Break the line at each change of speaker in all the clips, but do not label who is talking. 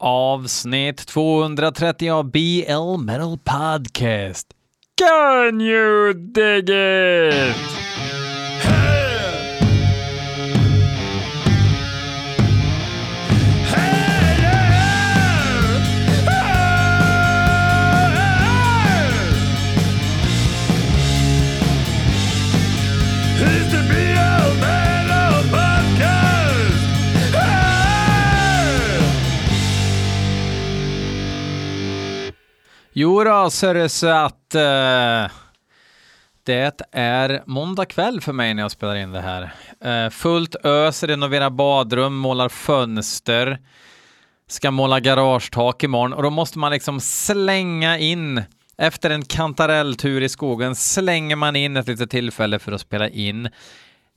avsnitt 230 av BL Metal Podcast. Can you dig it? Jo då, så är det så att eh, det är måndag kväll för mig när jag spelar in det här. Eh, fullt ös, renoverar badrum, målar fönster, ska måla garagetak imorgon och då måste man liksom slänga in efter en kantarelltur i skogen slänger man in ett litet tillfälle för att spela in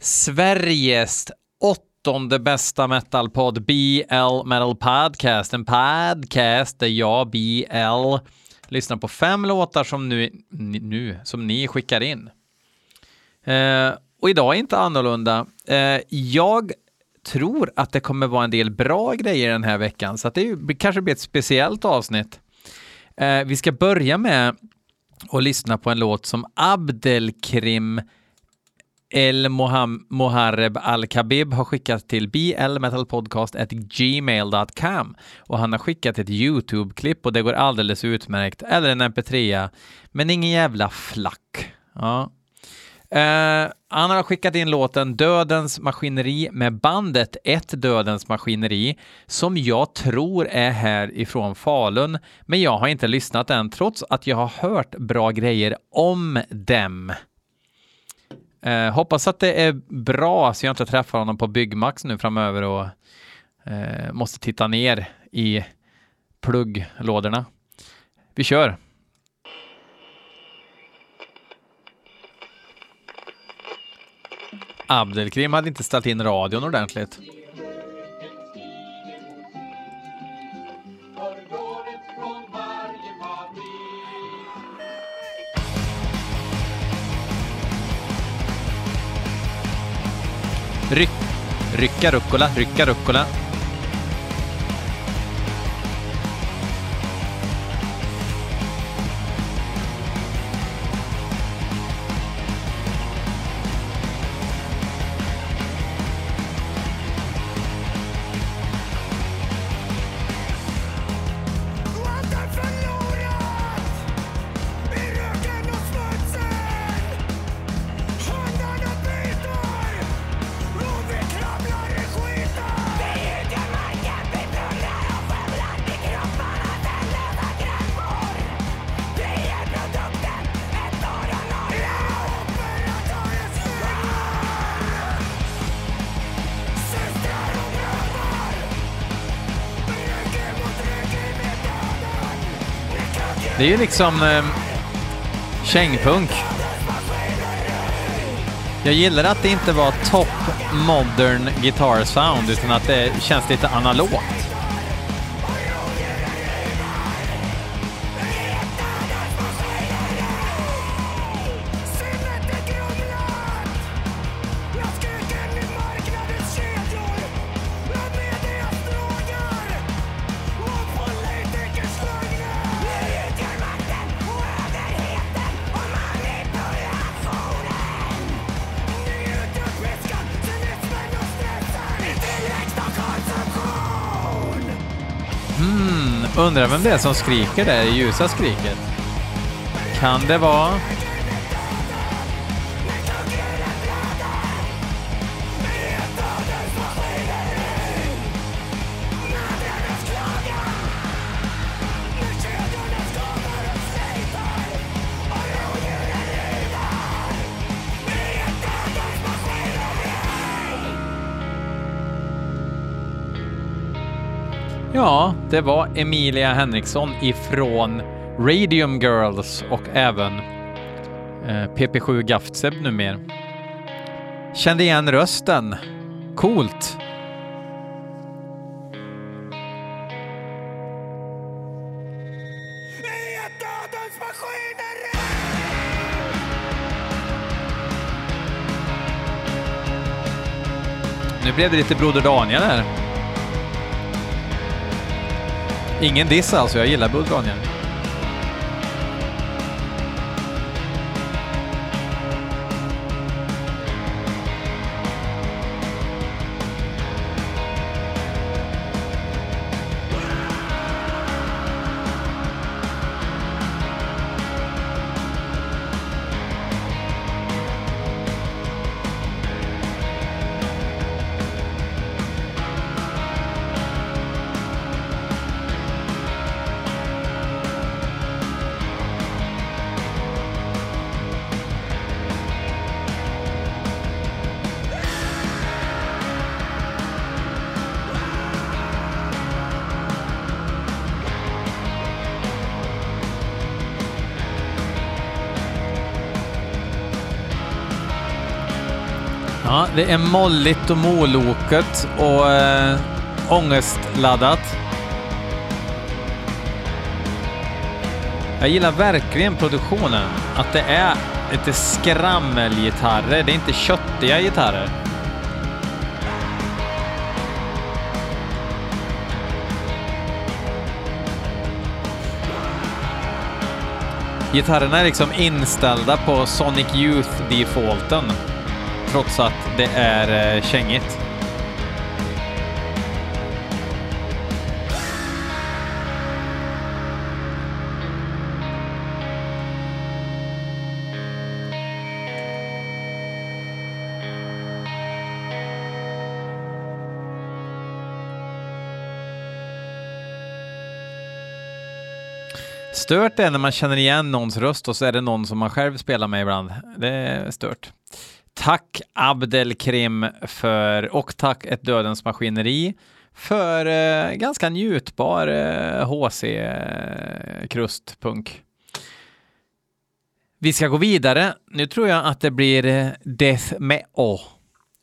Sveriges åttonde bästa metalpodd, BL Metal Podcast. En podcast där jag, BL, lyssna på fem låtar som, nu, nu, som ni skickar in. Eh, och idag är inte annorlunda. Eh, jag tror att det kommer vara en del bra grejer den här veckan, så att det är kanske blir ett speciellt avsnitt. Eh, vi ska börja med att lyssna på en låt som Abdelkrim El Moham- Moharreb Al-Khabib har skickat till blmetalpodcast.gmail.com och han har skickat ett YouTube-klipp och det går alldeles utmärkt, eller en mp3, men ingen jävla flack. Ja. Uh, han har skickat in låten Dödens Maskineri med bandet Ett Dödens Maskineri som jag tror är härifrån Falun, men jag har inte lyssnat än trots att jag har hört bra grejer om dem. Eh, hoppas att det är bra så jag inte träffar honom på Byggmax nu framöver och eh, måste titta ner i plugglådorna. Vi kör! Abdelkrim hade inte ställt in radion ordentligt. Ryck, rycka rucola, rycka rucola. Det är ju liksom eh, kängpunk. Jag gillar att det inte var top modern guitar sound utan att det känns lite analogt. Undrar vem det är som skriker där det ljusa skriket? Kan det vara... Ja, det var Emilia Henriksson ifrån Radium Girls och även eh, PP7 Gaftseb numera. Kände igen rösten. Coolt. Nu blev det lite Broder Daniel här. Ingen diss alltså, jag gillar Bulgarien. Det är molligt och moloket och äh, ångestladdat. Jag gillar verkligen produktionen. Att det är lite skrammelgitarrer. Det är inte köttiga gitarrer. Gitarrerna är liksom inställda på Sonic Youth-defaulten trots att det är eh, kängigt. Stört är när man känner igen någons röst och så är det någon som man själv spelar med ibland. Det är stört. Tack Abdelkrim för, och tack Ett Dödens Maskineri för eh, ganska njutbar eh, HC-krustpunk. Vi ska gå vidare. Nu tror jag att det blir eh, Death med O. Oh,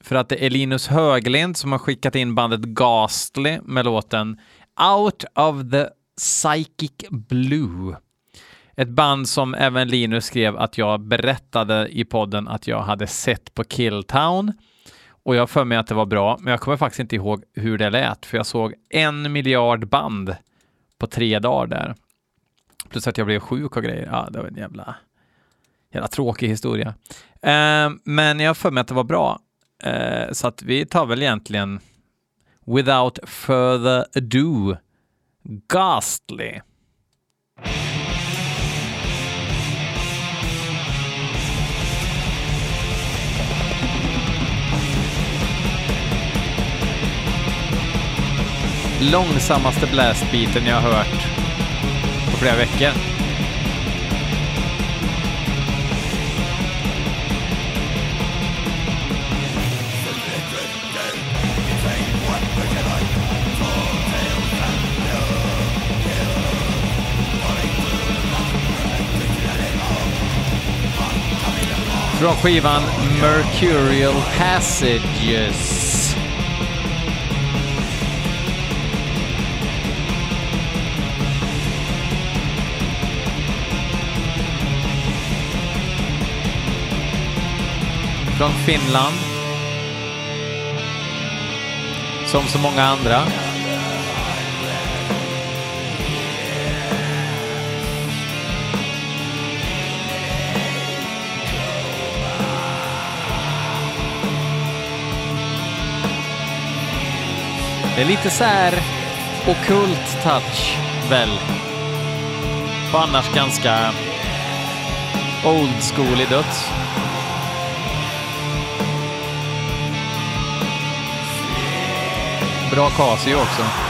för att det är Linus Höglind som har skickat in bandet Ghastly med låten Out of the Psychic Blue. Ett band som även Linus skrev att jag berättade i podden att jag hade sett på Killtown. Och jag har för mig att det var bra, men jag kommer faktiskt inte ihåg hur det lät, för jag såg en miljard band på tre dagar där. Plus att jag blev sjuk och grejer. Ja, det var en jävla, jävla tråkig historia. Eh, men jag har för mig att det var bra. Eh, så att vi tar väl egentligen without further ado Ghastly. Långsammaste blastbeaten jag har hört på flera veckor. Från skivan Mercurial Passages. Från Finland. Som så många andra. Det är lite så här okult touch väl. Och annars ganska old school i döds. Bra Casio också.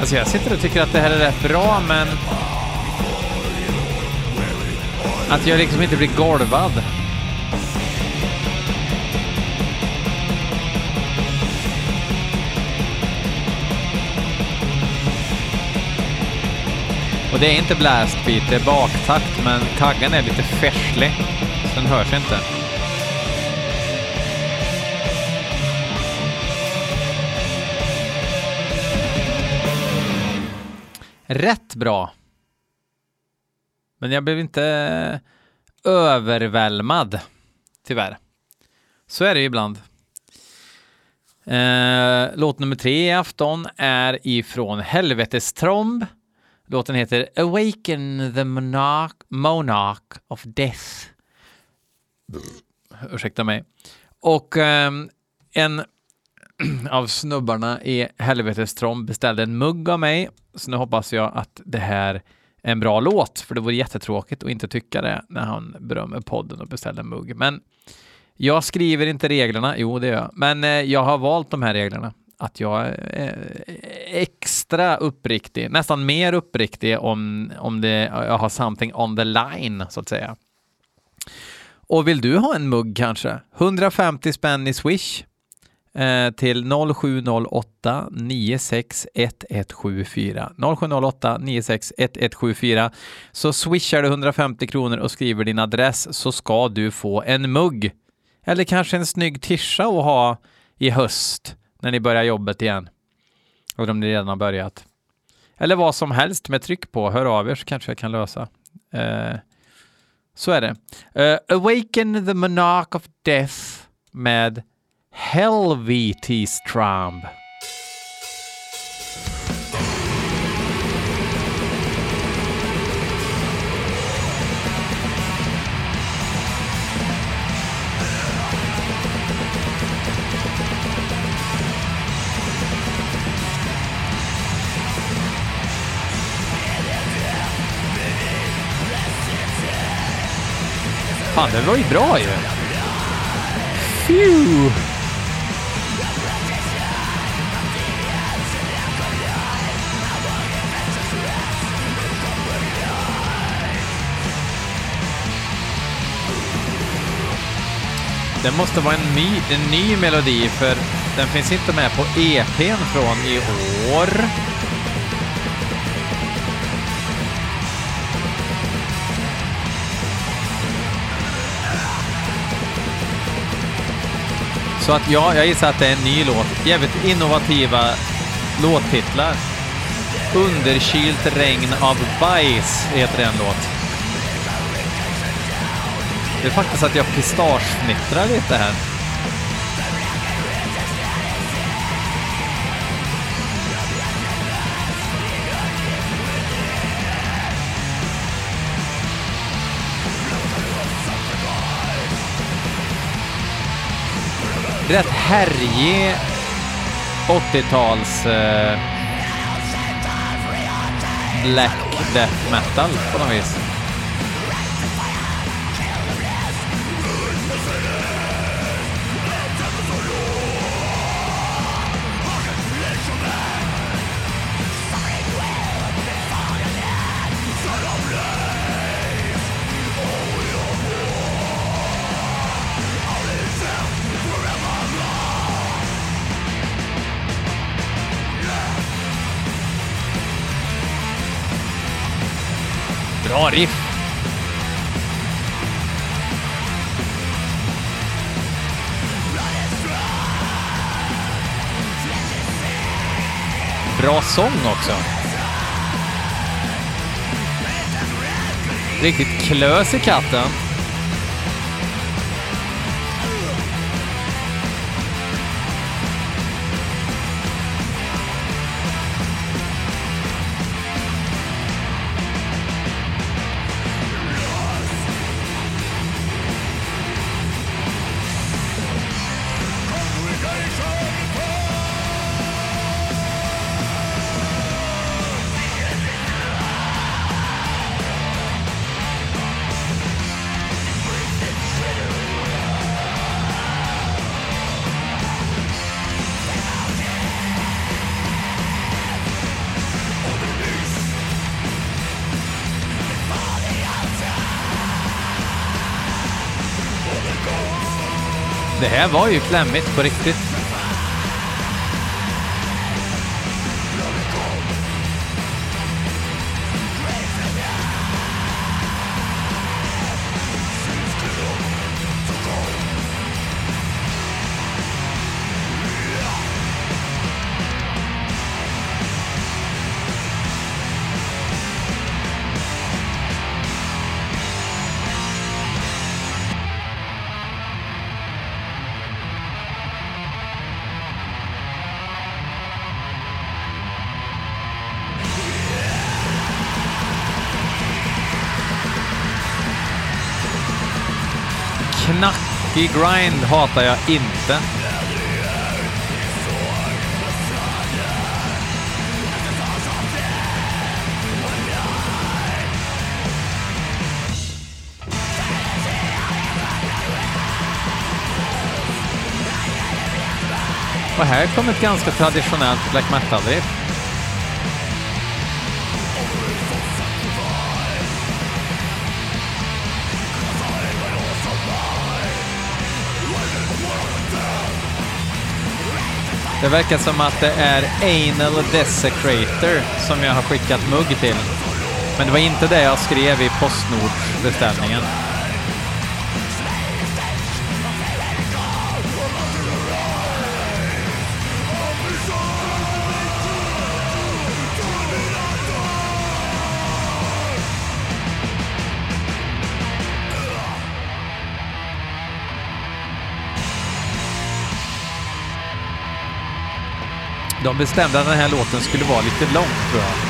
Alltså jag sitter och tycker att det här är rätt bra, men att jag liksom inte blir golvad. Och det är inte blastbeat, det är baktakt, men kaggen är lite färslig, så den hörs inte. Rätt bra. Men jag blev inte övervälmad, tyvärr. Så är det ju ibland. Eh, låt nummer tre i afton är ifrån Helvetestromb. Låten heter Awaken the Monarch, Monarch of Death. Ursäkta mig. Och eh, en av snubbarna i Helvetes Trom beställde en mugg av mig. Så nu hoppas jag att det här är en bra låt, för det vore jättetråkigt att inte tycka det när han berömmer podden och beställer en mugg. Men jag skriver inte reglerna, jo det gör jag, men eh, jag har valt de här reglerna. Att jag är eh, extra uppriktig, nästan mer uppriktig om, om det, jag har something on the line, så att säga. Och vill du ha en mugg kanske? 150 spänn i Swish Eh, till 0708 961174. 0708 961174. Så swishar du 150 kronor och skriver din adress så ska du få en mugg. Eller kanske en snygg tischa att ha i höst när ni börjar jobbet igen. Eller om ni redan har börjat. Eller vad som helst med tryck på. Hör av er så kanske jag kan lösa. Eh, så är det. Eh, Awaken the Monarch of Death med Helvetistramb. Fan, det var ju bra ju. Phew. Det måste vara en, ny, en ny melodi för den finns inte med på EPn från i år. Så att ja, jag gissar att det är en ny låt. Jävligt innovativa låttitlar. Underkylt regn av bajs heter en låt. Det är faktiskt att jag pistagefnittrar lite här. Rätt härjig 80-tals eh, black death metal på något vis. Bra. Bra sång också. Riktigt klös i katten. Det här var ju klämmigt på riktigt. Knackig grind hatar jag inte. Och här kommer ett ganska traditionellt black metal-riff. Det verkar som att det är Anal Desecrator som jag har skickat mugg till. Men det var inte det jag skrev i Postnord-beställningen. De bestämde att den här låten skulle vara lite lång, tror jag.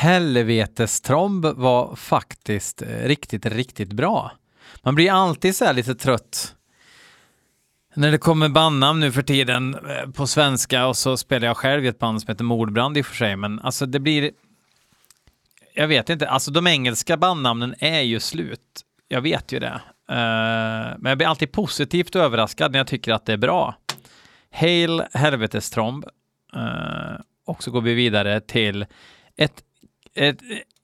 Helvetestromb var faktiskt eh, riktigt, riktigt bra. Man blir alltid så här lite trött när det kommer bandnamn nu för tiden eh, på svenska och så spelar jag själv i ett band som heter Mordbrand i och för sig, men alltså det blir... Jag vet inte, alltså de engelska bandnamnen är ju slut. Jag vet ju det. Uh, men jag blir alltid positivt överraskad när jag tycker att det är bra. Hail Helvetestromb. Uh, och så går vi vidare till ett,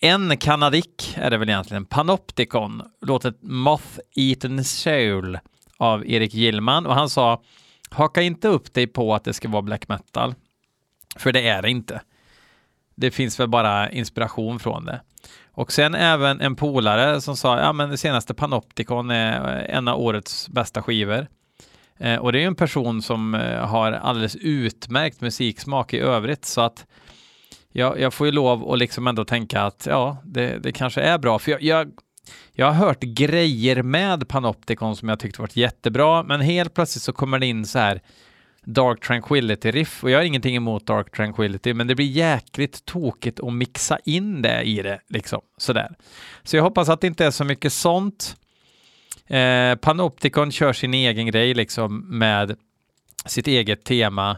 en kanadick är det väl egentligen, Panopticon, låtet Moth Eaten Soul av Erik Gillman och han sa haka inte upp dig på att det ska vara black metal, för det är det inte. Det finns väl bara inspiration från det. Och sen även en polare som sa, ja men det senaste Panopticon är en av årets bästa skivor. Eh, och det är en person som eh, har alldeles utmärkt musiksmak i övrigt, så att jag, jag får ju lov att liksom ändå tänka att ja, det, det kanske är bra. För jag, jag, jag har hört grejer med Panopticon som jag tyckte varit jättebra, men helt plötsligt så kommer det in så här Dark Tranquility riff och jag har ingenting emot Dark Tranquility, men det blir jäkligt tokigt att mixa in det i det liksom sådär. Så jag hoppas att det inte är så mycket sånt. Eh, Panopticon kör sin egen grej liksom med sitt eget tema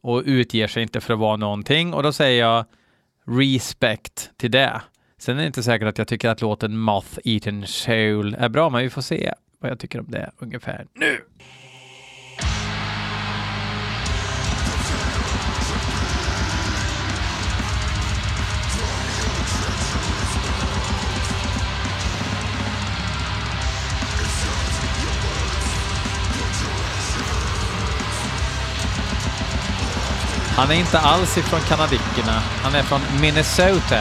och utger sig inte för att vara någonting och då säger jag respect till det. Sen är det inte säkert att jag tycker att låten Moth Eaten Soul är bra, men vi får se vad jag tycker om det ungefär nu. Han är inte alls ifrån kanadickerna. Han är från Minnesota.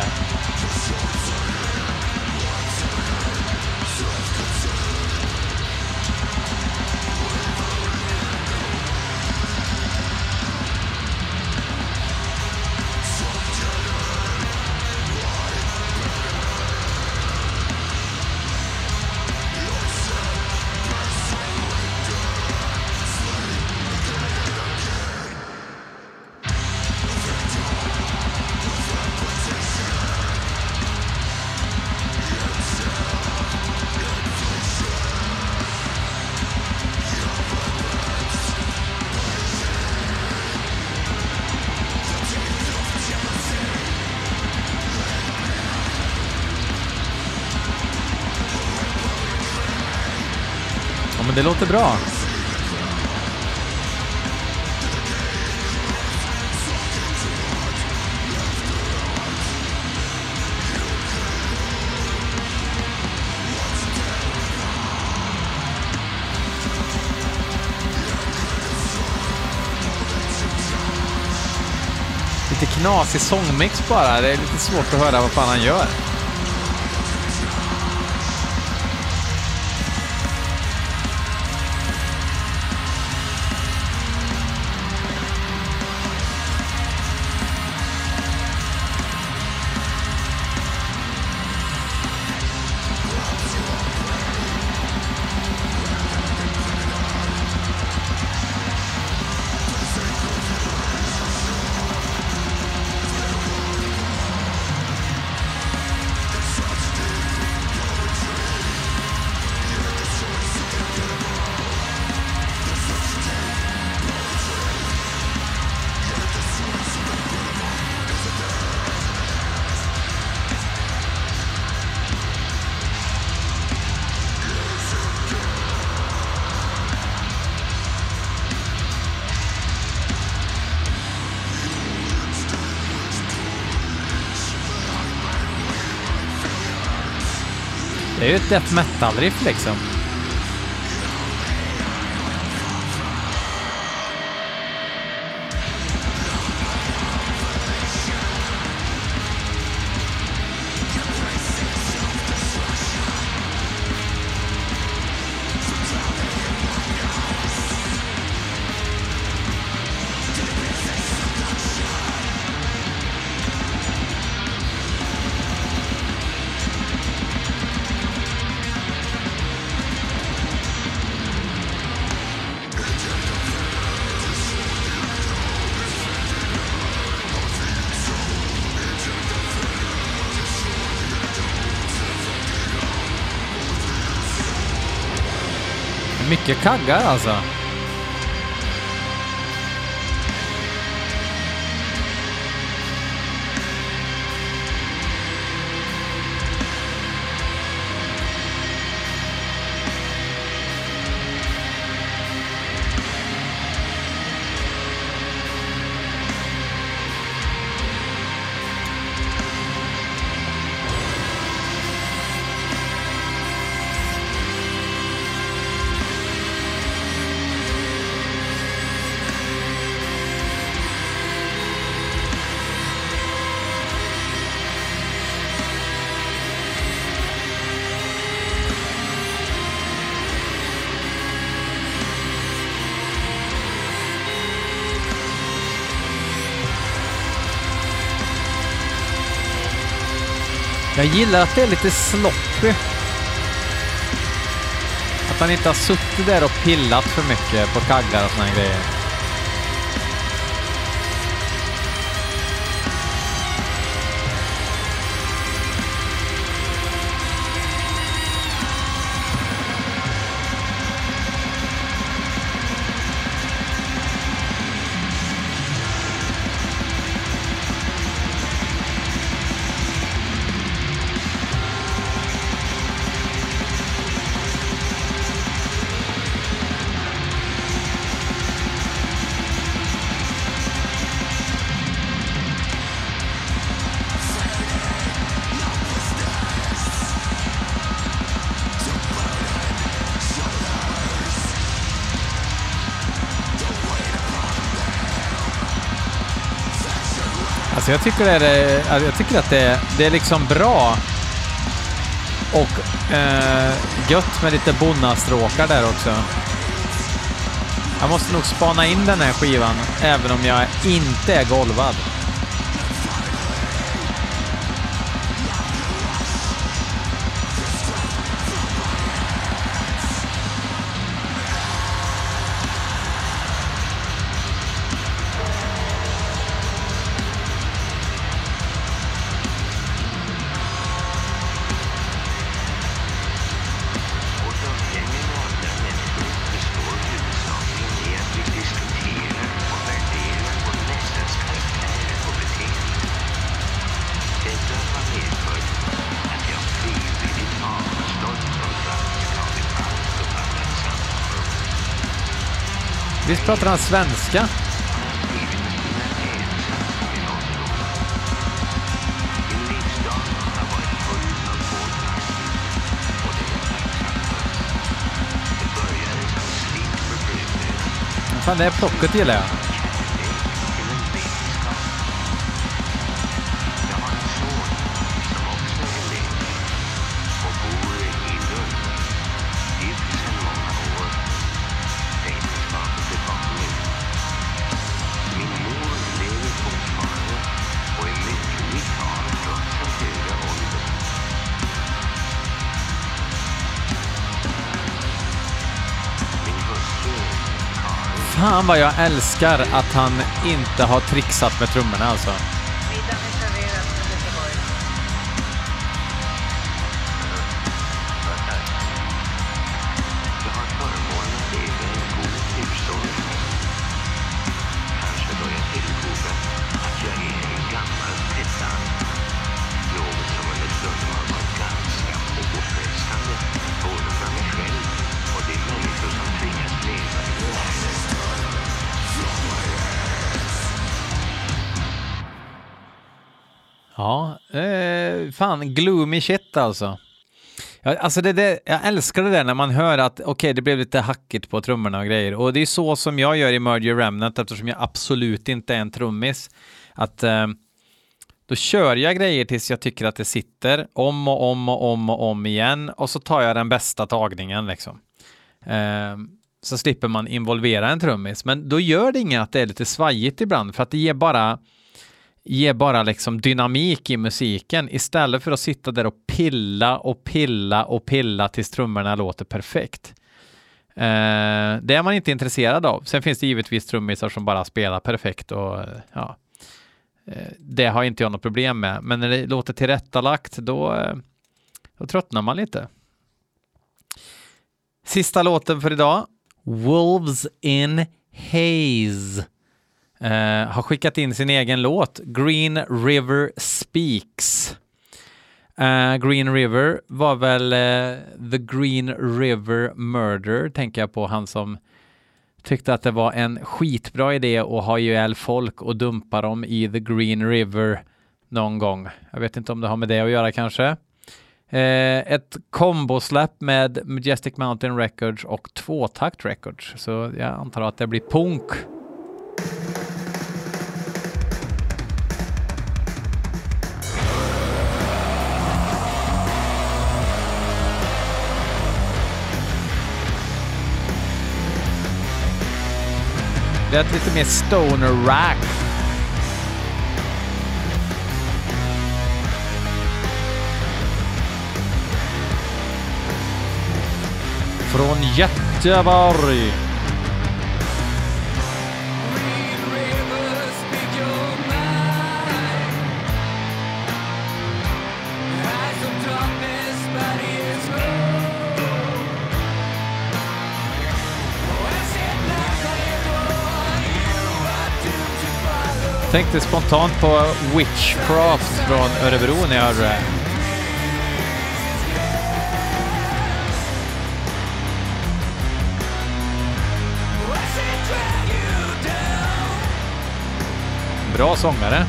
Det låter bra. Lite knasig sångmix bara. Det är lite svårt att höra vad fan han gör. Death metal-riff liksom. Mycket kaggar alltså. Jag gillar att det är lite sloppy. Att han inte har suttit där och pillat för mycket på kaggar och såna grejer. Så jag tycker, det är, eh, jag tycker att det, det är liksom bra och eh, gött med lite bonnastråkar där också. Jag måste nog spana in den här skivan, även om jag inte är golvad. Visst pratar han svenska? Fan, det här plocket gillar jag. Fan vad jag älskar att han inte har trixat med trummorna alltså. Fan gloomy shit alltså. Ja, alltså det, det, jag älskar det där när man hör att okej, det blev lite hackigt på trummorna och grejer. Och det är så som jag gör i Merger Remnant eftersom jag absolut inte är en trummis. Att eh, då kör jag grejer tills jag tycker att det sitter om och om och om och om igen och så tar jag den bästa tagningen liksom. Eh, så slipper man involvera en trummis. Men då gör det inget att det är lite svajigt ibland för att det ger bara ge bara liksom dynamik i musiken istället för att sitta där och pilla och pilla och pilla tills trummorna låter perfekt. Eh, det är man inte intresserad av. Sen finns det givetvis trummisar som bara spelar perfekt och eh, ja, eh, det har inte jag något problem med. Men när det låter tillrättalagt då, eh, då tröttnar man lite. Sista låten för idag. Wolves in Haze eh, har skickat in sin egen låt, Green River Speaks. Eh, Green River var väl eh, The Green River Murder, tänker jag på, han som tyckte att det var en skitbra idé att ha ihjäl folk och dumpa dem i The Green River någon gång. Jag vet inte om det har med det att göra kanske. Eh, ett kombosläpp med Majestic Mountain Records och Tvåtakt Records. Så jag antar att det blir punk. Det är ett lite mer stoner rack. Från Göteborg. Tänkte spontant på Witchcraft från Örebro när jag hörde det. Bra sångare.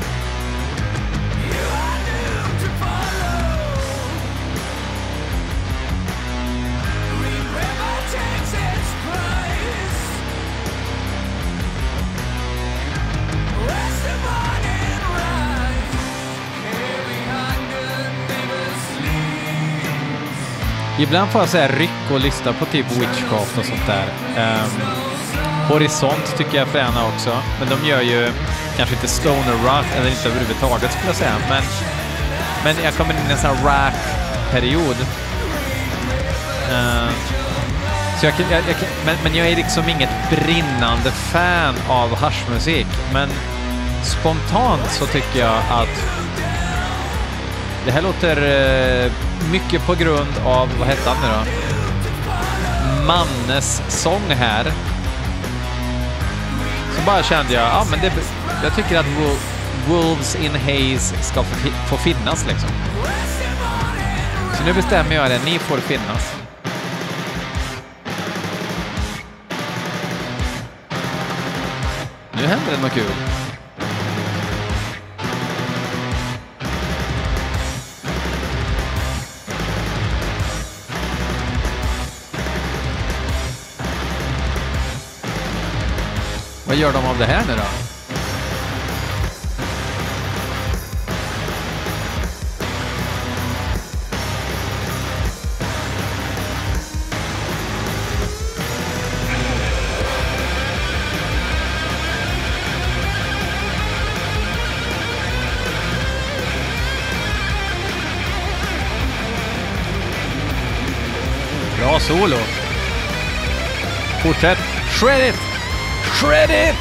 Ibland får jag säga ryck och lyssna på typ Witchcraft och sånt där. Ehm, um, Horisont tycker jag är fräna också, men de gör ju kanske inte stoner rock, eller inte överhuvudtaget skulle jag säga, men, men jag kommer in i en sån här rack-period. Uh, så jag, jag, jag, men, men jag är liksom inget brinnande fan av haschmusik, men spontant så tycker jag att det här låter uh, mycket på grund av, vad hette han nu då? Mannes sång här. Så bara kände jag, ja men det, jag tycker att Wolves in Haze ska få, få finnas liksom. Så nu bestämmer jag det, ni får finnas. Nu händer det något kul. Vad gör de av det här nu då? Bra solo. Fortsätt. Shred it!
Credit!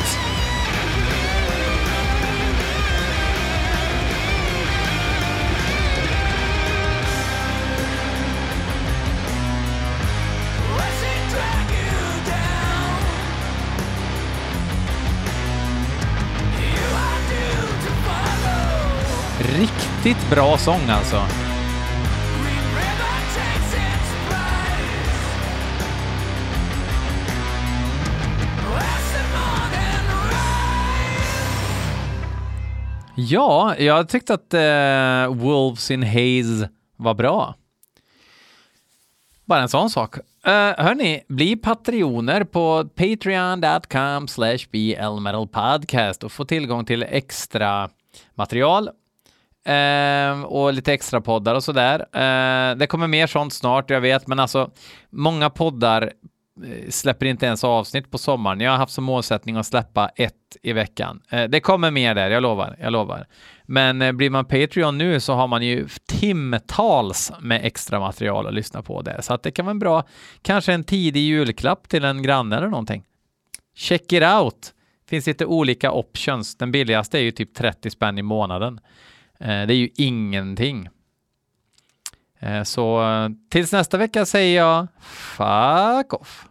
Riktigt bra sång alltså. Ja, jag tyckte att eh, Wolves in Haze var bra. Bara en sån sak. Uh, hörni, bli patrioner på patreon.com slash blmetalpodcast och få tillgång till extra material uh, och lite extra poddar och sådär. Uh, det kommer mer sånt snart, jag vet, men alltså många poddar Eh, släpper inte ens avsnitt på sommaren. Jag har haft som målsättning att släppa ett i veckan. Eh, det kommer mer där, jag lovar. Jag lovar. Men eh, blir man Patreon nu så har man ju timtals med extra material att lyssna på där. Så att det kan vara en bra, kanske en tidig julklapp till en granne eller någonting. Check it out! finns lite olika options. Den billigaste är ju typ 30 spänn i månaden. Det är ju ingenting. Så tills nästa vecka säger jag fuck off.